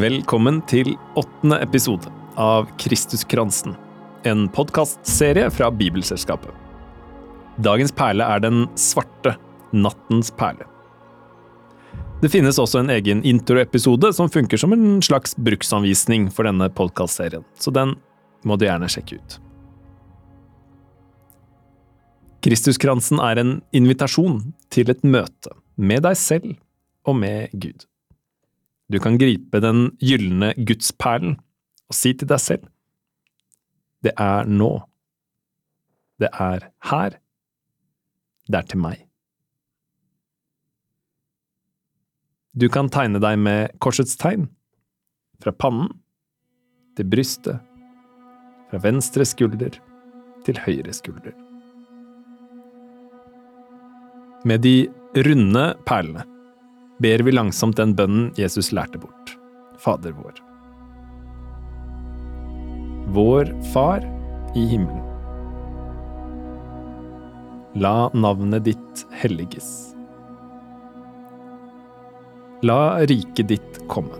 Velkommen til åttende episode av Kristuskransen, en podkastserie fra Bibelselskapet. Dagens perle er den svarte nattens perle. Det finnes også en egen introepisode som funker som en slags bruksanvisning for denne podkastserien, så den må du gjerne sjekke ut. Kristuskransen er en invitasjon til et møte med deg selv og med Gud. Du kan gripe den gylne gudsperlen og si til deg selv Det er nå. Det er her. Det er til meg. Du kan tegne deg med korsets tegn, fra pannen til brystet, fra venstre skulder til høyre skulder. Med de runde perlene ber vi langsomt den bønnen Jesus lærte bort, Fader vår. Vår Far i himmelen. La navnet ditt helliges. La riket ditt komme.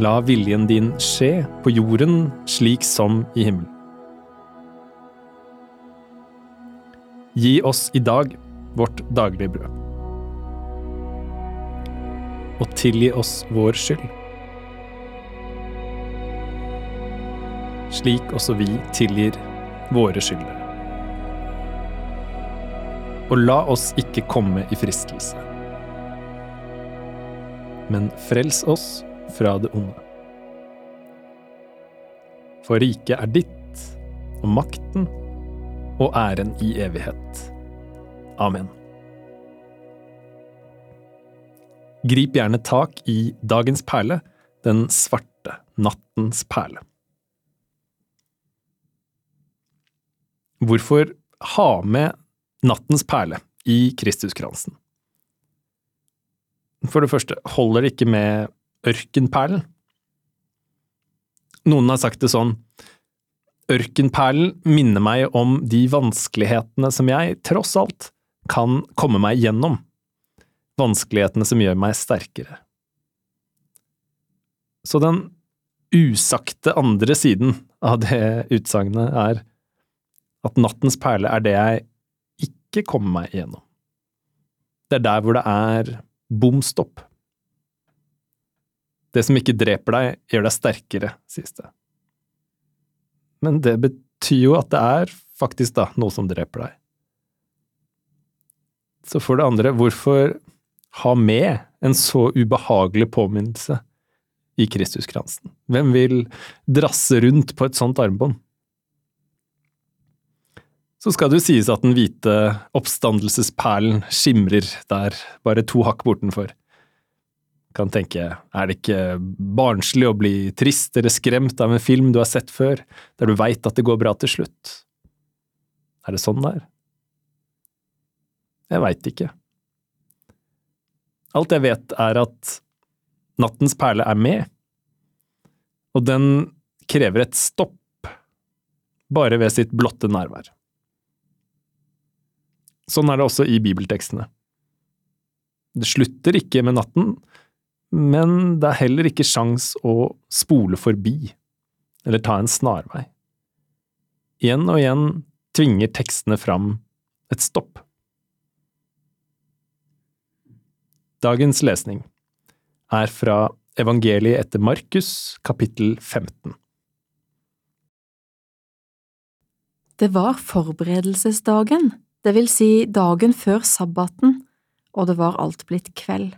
La viljen din skje på jorden slik som i himmelen. Gi oss i dag vårt daglige brød. Og tilgi oss vår skyld. Slik også vi tilgir våre skyldere. Og la oss ikke komme i fristelse. Men frels oss fra det onde. For riket er ditt, og makten og æren i evighet. Amen. Grip gjerne tak i dagens perle, den svarte nattens perle. Hvorfor ha med nattens perle i Kristuskransen? For det første, holder det ikke med ørkenperlen? Noen har sagt det sånn, ørkenperlen minner meg om de vanskelighetene som jeg, tross alt, kan komme meg gjennom, vanskelighetene som gjør meg sterkere. Så den usagte andre siden av det utsagnet er at nattens perle er det jeg ikke kommer meg igjennom. Det er der hvor det er bom stopp. Det som ikke dreper deg, gjør deg sterkere, sies det. Men det betyr jo at det er faktisk da noe som dreper deg. Så for det andre, hvorfor ha med en så ubehagelig påminnelse i Kristuskransen? Hvem vil drasse rundt på et sånt armbånd? Så skal det jo sies at den hvite oppstandelsesperlen skimrer der, bare to hakk bortenfor. Kan tenke, er det ikke barnslig å bli trist eller skremt av en film du har sett før, der du veit at det går bra til slutt? Er det sånn det er? Jeg veit ikke. Alt jeg vet, er at nattens perle er med, og den krever et stopp, bare ved sitt blotte nærvær. Sånn er det også i bibeltekstene. Det slutter ikke med natten, men det er heller ikke sjans å spole forbi, eller ta en snarvei. Igjen og igjen tvinger tekstene fram et stopp. Dagens lesning er fra Evangeliet etter Markus, kapittel 15. Det var forberedelsesdagen, det vil si dagen før sabbaten, og det var alt blitt kveld.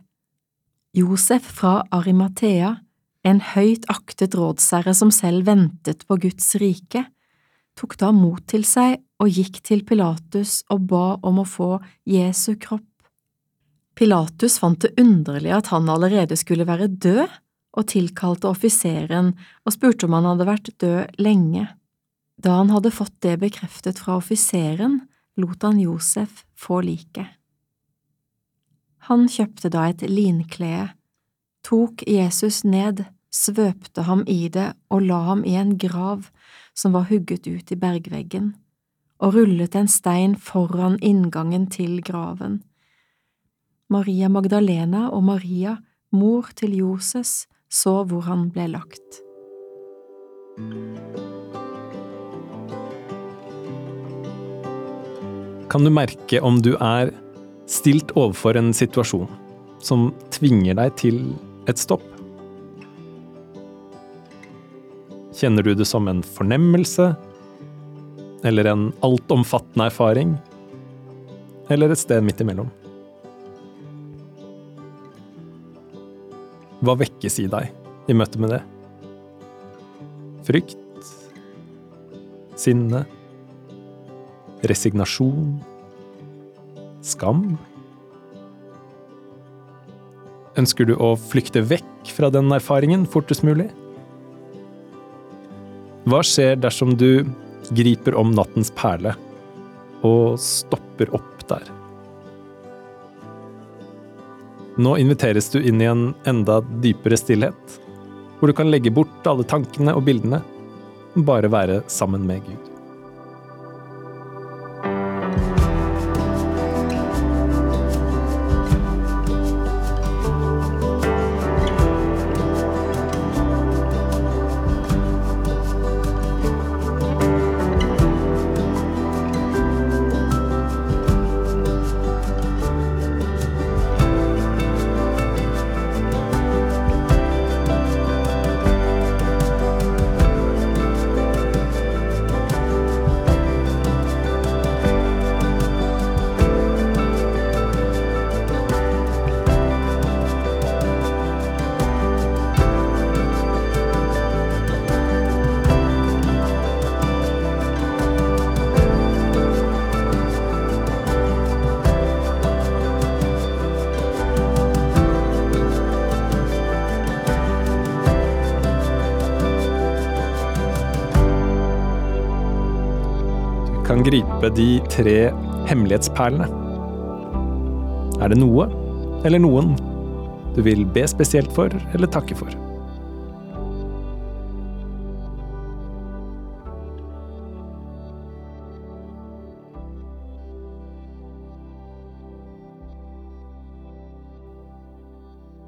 Josef fra Arimathea, en høyt aktet rådsherre som selv ventet på Guds rike, tok da mot til seg og gikk til Pilatus og ba om å få Jesu kropp Pilatus fant det underlig at han allerede skulle være død, og tilkalte offiseren og spurte om han hadde vært død lenge. Da han hadde fått det bekreftet fra offiseren, lot han Josef få liket. Han kjøpte da et linklede, tok Jesus ned, svøpte ham i det og la ham i en grav som var hugget ut i bergveggen, og rullet en stein foran inngangen til graven Maria Magdalena og Maria mor til Joses, så hvor han ble lagt. Kan du merke om du er stilt overfor en situasjon som tvinger deg til et stopp? Kjenner du det som en fornemmelse? Eller en altomfattende erfaring? Eller et sted midt imellom? Hva vekkes i deg i møte med det? Frykt? Sinne? Resignasjon? Skam? Ønsker du å flykte vekk fra den erfaringen fortest mulig? Hva skjer dersom du griper om nattens perle og stopper opp der? Nå inviteres du inn i en enda dypere stillhet, hvor du kan legge bort alle tankene og bildene, bare være sammen med Gud. Kan gripe de tre hemmelighetsperlene. Er det noe, eller noen, du vil be spesielt for eller takke for?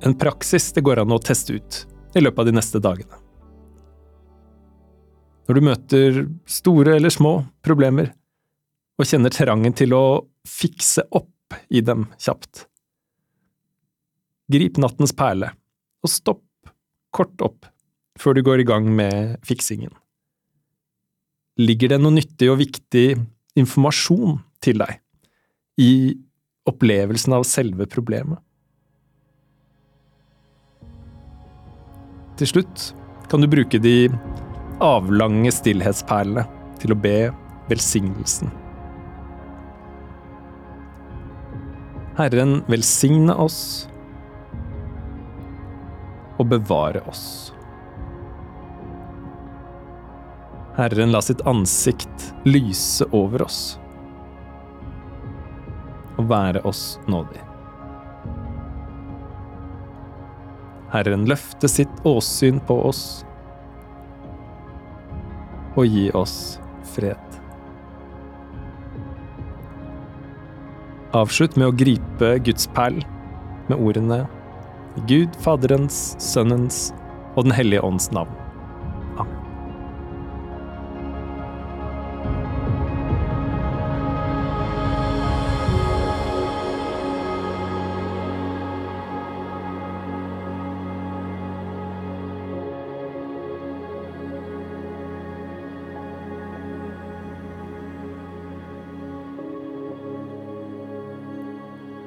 En praksis det går an å teste ut i løpet av de neste dagene. Når du møter store eller små problemer, og kjenner trangen til å fikse opp i dem kjapt. Grip nattens perle, og stopp kort opp før du går i gang med fiksingen. Ligger det noe nyttig og viktig informasjon til deg i opplevelsen av selve problemet? Til slutt kan du bruke de avlange stillhetsperlene til å be velsignelsen. Herren velsigne oss og bevare oss. Herren la sitt ansikt lyse over oss og være oss nådig. Herren løfte sitt åsyn på oss og gi oss fred. Avslutt med å gripe Guds perl med ordene Gud Faderens, Sønnens og Den hellige ånds navn.